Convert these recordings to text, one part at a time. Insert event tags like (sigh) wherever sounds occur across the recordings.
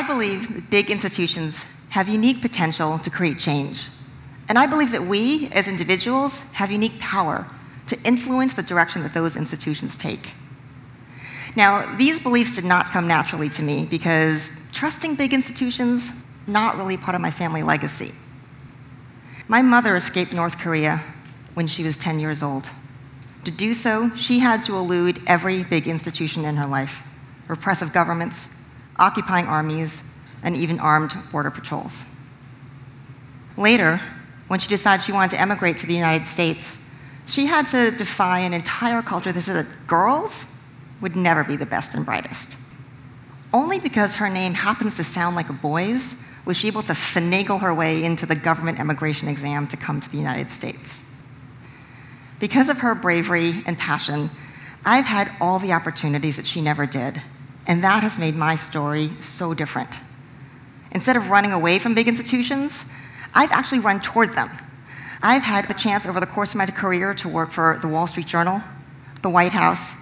I believe that big institutions have unique potential to create change. And I believe that we, as individuals, have unique power to influence the direction that those institutions take. Now, these beliefs did not come naturally to me because trusting big institutions, not really part of my family legacy. My mother escaped North Korea when she was 10 years old. To do so, she had to elude every big institution in her life repressive governments, occupying armies, and even armed border patrols. Later, when she decided she wanted to emigrate to the United States, she had to defy an entire culture that said that girls would never be the best and brightest. Only because her name happens to sound like a boy's was she able to finagle her way into the government immigration exam to come to the United States. Because of her bravery and passion, I've had all the opportunities that she never did, and that has made my story so different. Instead of running away from big institutions, I've actually run toward them. I've had the chance over the course of my career to work for the Wall Street Journal, the White House,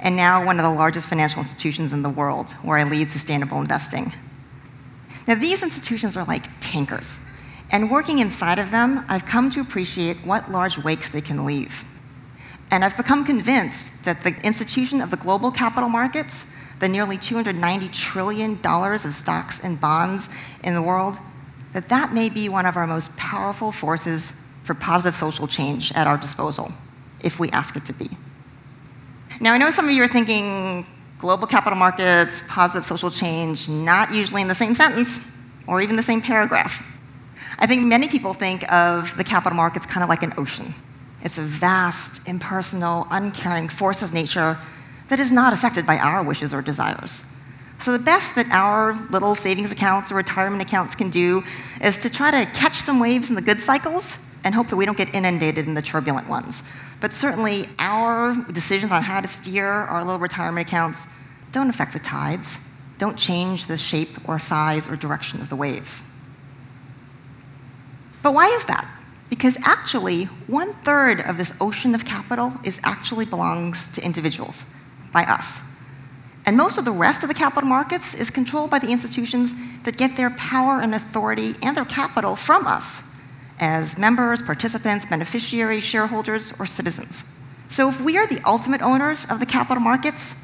and now one of the largest financial institutions in the world, where I lead sustainable investing. Now, these institutions are like tankers, and working inside of them, I've come to appreciate what large wakes they can leave. And I've become convinced that the institution of the global capital markets, the nearly $290 trillion of stocks and bonds in the world, that that may be one of our most powerful forces for positive social change at our disposal, if we ask it to be. Now, I know some of you are thinking global capital markets, positive social change, not usually in the same sentence or even the same paragraph. I think many people think of the capital markets kind of like an ocean. It's a vast, impersonal, uncaring force of nature that is not affected by our wishes or desires. So, the best that our little savings accounts or retirement accounts can do is to try to catch some waves in the good cycles and hope that we don't get inundated in the turbulent ones. But certainly, our decisions on how to steer our little retirement accounts don't affect the tides, don't change the shape or size or direction of the waves. But why is that? Because actually, one third of this ocean of capital is actually belongs to individuals, by us. And most of the rest of the capital markets is controlled by the institutions that get their power and authority and their capital from us as members, participants, beneficiaries, shareholders, or citizens. So if we are the ultimate owners of the capital markets,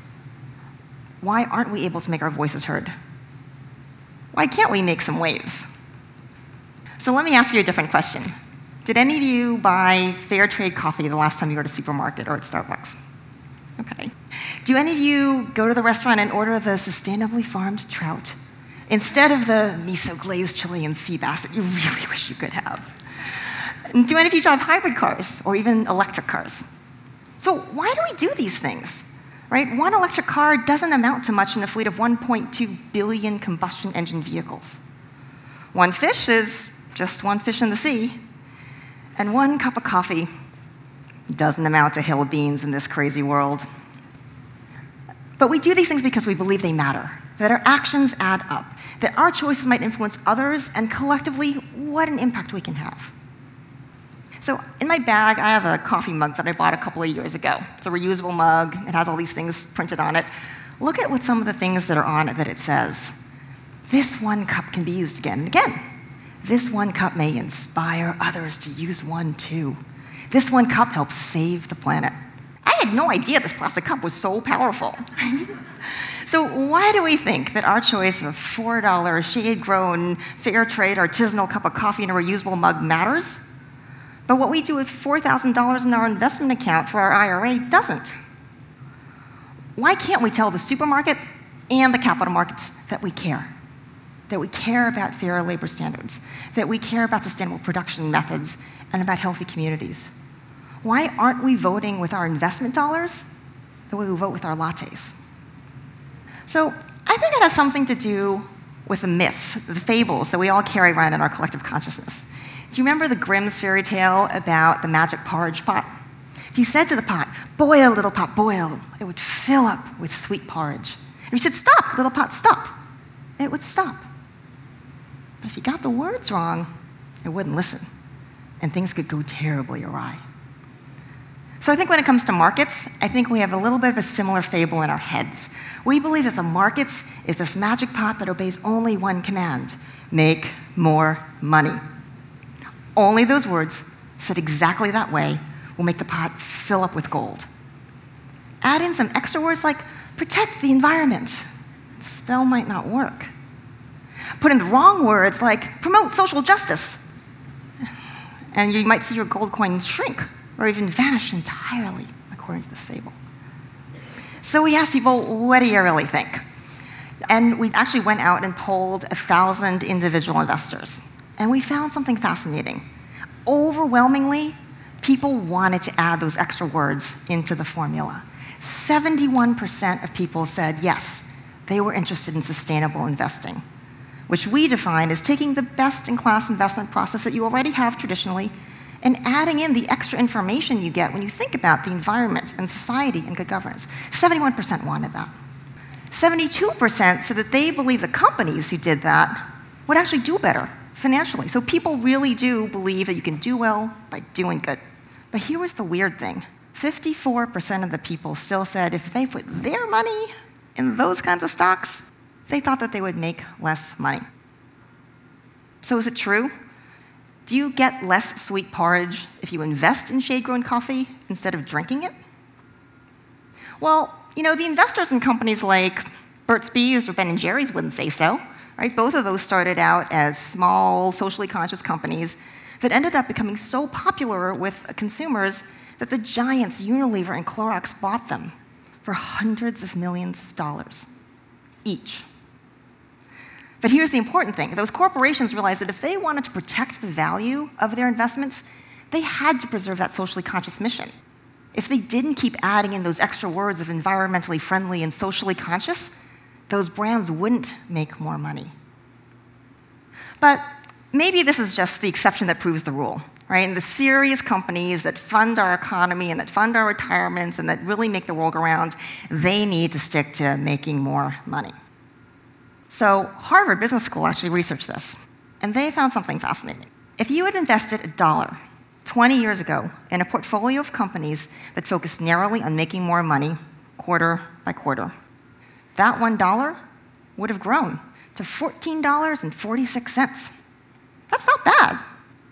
why aren't we able to make our voices heard? Why can't we make some waves? So let me ask you a different question. Did any of you buy fair trade coffee the last time you were at a supermarket or at Starbucks? Okay. Do any of you go to the restaurant and order the sustainably farmed trout instead of the miso glazed Chilean sea bass that you really (laughs) wish you could have? Do any of you drive hybrid cars or even electric cars? So, why do we do these things? Right? One electric car doesn't amount to much in a fleet of 1.2 billion combustion engine vehicles. One fish is just one fish in the sea, and one cup of coffee doesn't amount to hill of beans in this crazy world. But we do these things because we believe they matter, that our actions add up, that our choices might influence others, and collectively, what an impact we can have. So in my bag, I have a coffee mug that I bought a couple of years ago. It's a reusable mug. It has all these things printed on it. Look at what some of the things that are on it that it says. This one cup can be used again and again. This one cup may inspire others to use one too. This one cup helps save the planet. I had no idea this plastic cup was so powerful. (laughs) so, why do we think that our choice of a $4 shade grown, fair trade, artisanal cup of coffee in a reusable mug matters? But what we do with $4,000 in our investment account for our IRA doesn't. Why can't we tell the supermarket and the capital markets that we care? That we care about fair labor standards, that we care about sustainable production methods, and about healthy communities. Why aren't we voting with our investment dollars the way we vote with our lattes? So I think it has something to do with the myths, the fables that we all carry around in our collective consciousness. Do you remember the Grimm's fairy tale about the magic porridge pot? If you said to the pot, boil, little pot, boil, it would fill up with sweet porridge. If you said, stop, little pot, stop, it would stop. But if you got the words wrong, it wouldn't listen, and things could go terribly awry. So I think when it comes to markets, I think we have a little bit of a similar fable in our heads. We believe that the markets is this magic pot that obeys only one command make more money. Only those words, said exactly that way, will make the pot fill up with gold. Add in some extra words like protect the environment. Spell might not work. Put in the wrong words like promote social justice. And you might see your gold coins shrink or even vanish entirely, according to this fable. So we asked people, what do you really think? And we actually went out and polled a thousand individual investors. And we found something fascinating. Overwhelmingly, people wanted to add those extra words into the formula. 71% of people said yes, they were interested in sustainable investing, which we define as taking the best in class investment process that you already have traditionally and adding in the extra information you get when you think about the environment and society and good governance. 71% wanted that. 72% said that they believe the companies who did that would actually do better financially. So people really do believe that you can do well by doing good. But here was the weird thing 54% of the people still said if they put their money in those kinds of stocks, they thought that they would make less money. So is it true do you get less sweet porridge if you invest in shade grown coffee instead of drinking it? Well, you know, the investors in companies like Burt's Bees or Ben & Jerry's wouldn't say so, right? Both of those started out as small, socially conscious companies that ended up becoming so popular with consumers that the giants Unilever and Clorox bought them for hundreds of millions of dollars each. But here's the important thing those corporations realized that if they wanted to protect the value of their investments, they had to preserve that socially conscious mission. If they didn't keep adding in those extra words of environmentally friendly and socially conscious, those brands wouldn't make more money. But maybe this is just the exception that proves the rule, right? And the serious companies that fund our economy and that fund our retirements and that really make the world go round, they need to stick to making more money. So, Harvard Business School actually researched this, and they found something fascinating. If you had invested a dollar 20 years ago in a portfolio of companies that focused narrowly on making more money quarter by quarter, that $1 would have grown to $14.46. That's not bad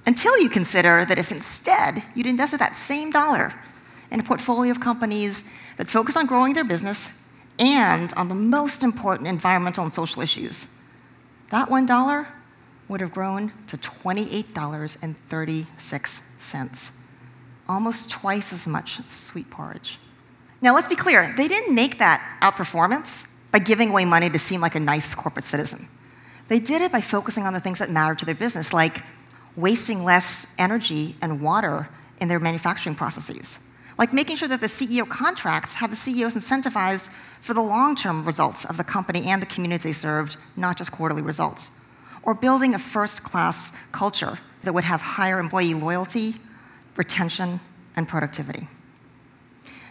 until you consider that if instead you'd invested that same dollar in a portfolio of companies that focus on growing their business and on the most important environmental and social issues. That $1 would have grown to $28.36, almost twice as much sweet porridge. Now, let's be clear, they didn't make that outperformance by giving away money to seem like a nice corporate citizen. They did it by focusing on the things that matter to their business, like wasting less energy and water in their manufacturing processes, like making sure that the CEO contracts have the CEOs incentivized for the long term results of the company and the communities they served, not just quarterly results. Or building a first class culture that would have higher employee loyalty, retention, and productivity.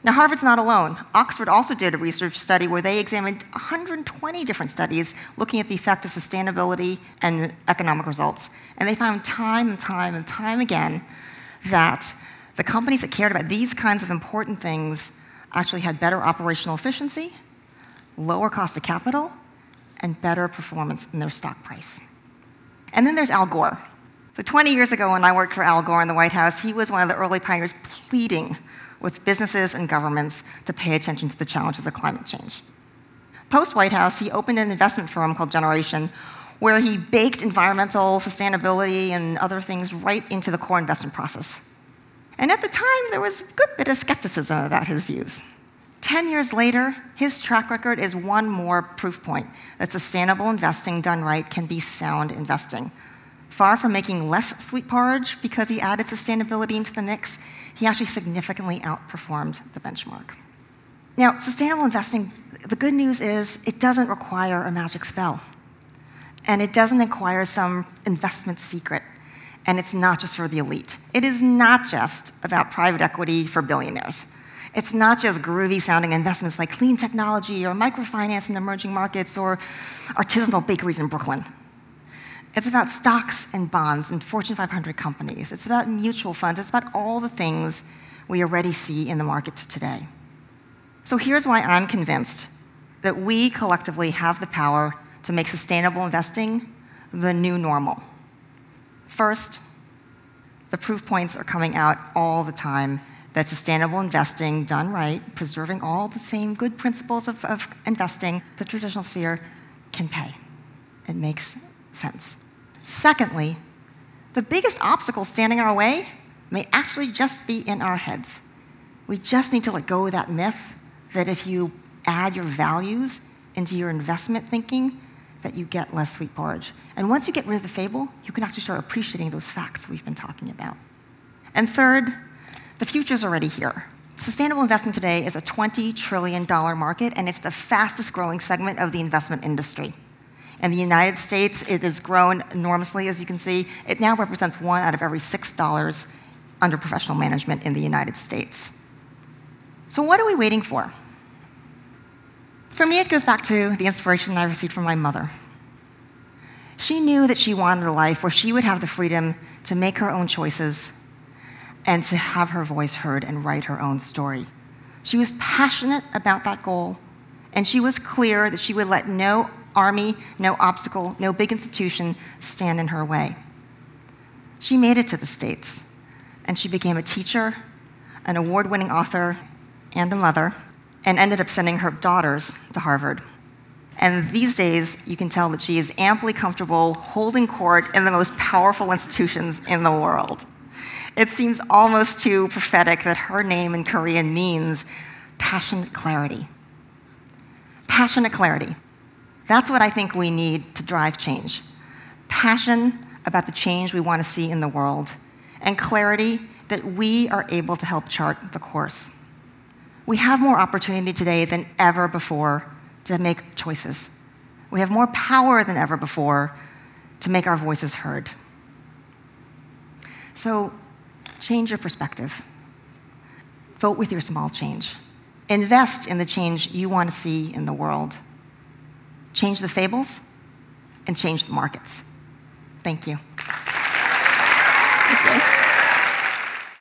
Now, Harvard's not alone. Oxford also did a research study where they examined 120 different studies looking at the effect of sustainability and economic results. And they found time and time and time again that the companies that cared about these kinds of important things actually had better operational efficiency, lower cost of capital, and better performance in their stock price. And then there's Al Gore. So 20 years ago, when I worked for Al Gore in the White House, he was one of the early pioneers pleading with businesses and governments to pay attention to the challenges of climate change. Post White House, he opened an investment firm called Generation, where he baked environmental sustainability and other things right into the core investment process. And at the time, there was a good bit of skepticism about his views. Ten years later, his track record is one more proof point that sustainable investing done right can be sound investing. Far from making less sweet porridge because he added sustainability into the mix, he actually significantly outperformed the benchmark. Now, sustainable investing, the good news is it doesn't require a magic spell. And it doesn't require some investment secret and it's not just for the elite. It is not just about private equity for billionaires. It's not just groovy sounding investments like clean technology or microfinance in emerging markets or artisanal bakeries in Brooklyn. It's about stocks and bonds and Fortune 500 companies. It's about mutual funds. It's about all the things we already see in the market today. So here's why I'm convinced that we collectively have the power to make sustainable investing the new normal. First, the proof points are coming out all the time that sustainable investing done right, preserving all the same good principles of, of investing, the traditional sphere, can pay. It makes sense. Secondly, the biggest obstacle standing in our way may actually just be in our heads. We just need to let go of that myth that if you add your values into your investment thinking, that you get less sweet porridge. And once you get rid of the fable, you can actually start appreciating those facts we've been talking about. And third, the future's already here. Sustainable investing today is a $20 trillion market, and it's the fastest growing segment of the investment industry. In the United States, it has grown enormously, as you can see. It now represents one out of every $6 under professional management in the United States. So, what are we waiting for? For me, it goes back to the inspiration I received from my mother. She knew that she wanted a life where she would have the freedom to make her own choices and to have her voice heard and write her own story. She was passionate about that goal, and she was clear that she would let no army, no obstacle, no big institution stand in her way. She made it to the States, and she became a teacher, an award winning author, and a mother, and ended up sending her daughters to Harvard. And these days, you can tell that she is amply comfortable holding court in the most powerful institutions in the world. It seems almost too prophetic that her name in Korean means passionate clarity. Passionate clarity. That's what I think we need to drive change. Passion about the change we want to see in the world, and clarity that we are able to help chart the course. We have more opportunity today than ever before to make choices. We have more power than ever before to make our voices heard. So, change your perspective. Vote with your small change. Invest in the change you want to see in the world. Change the fables and change the markets. Thank you.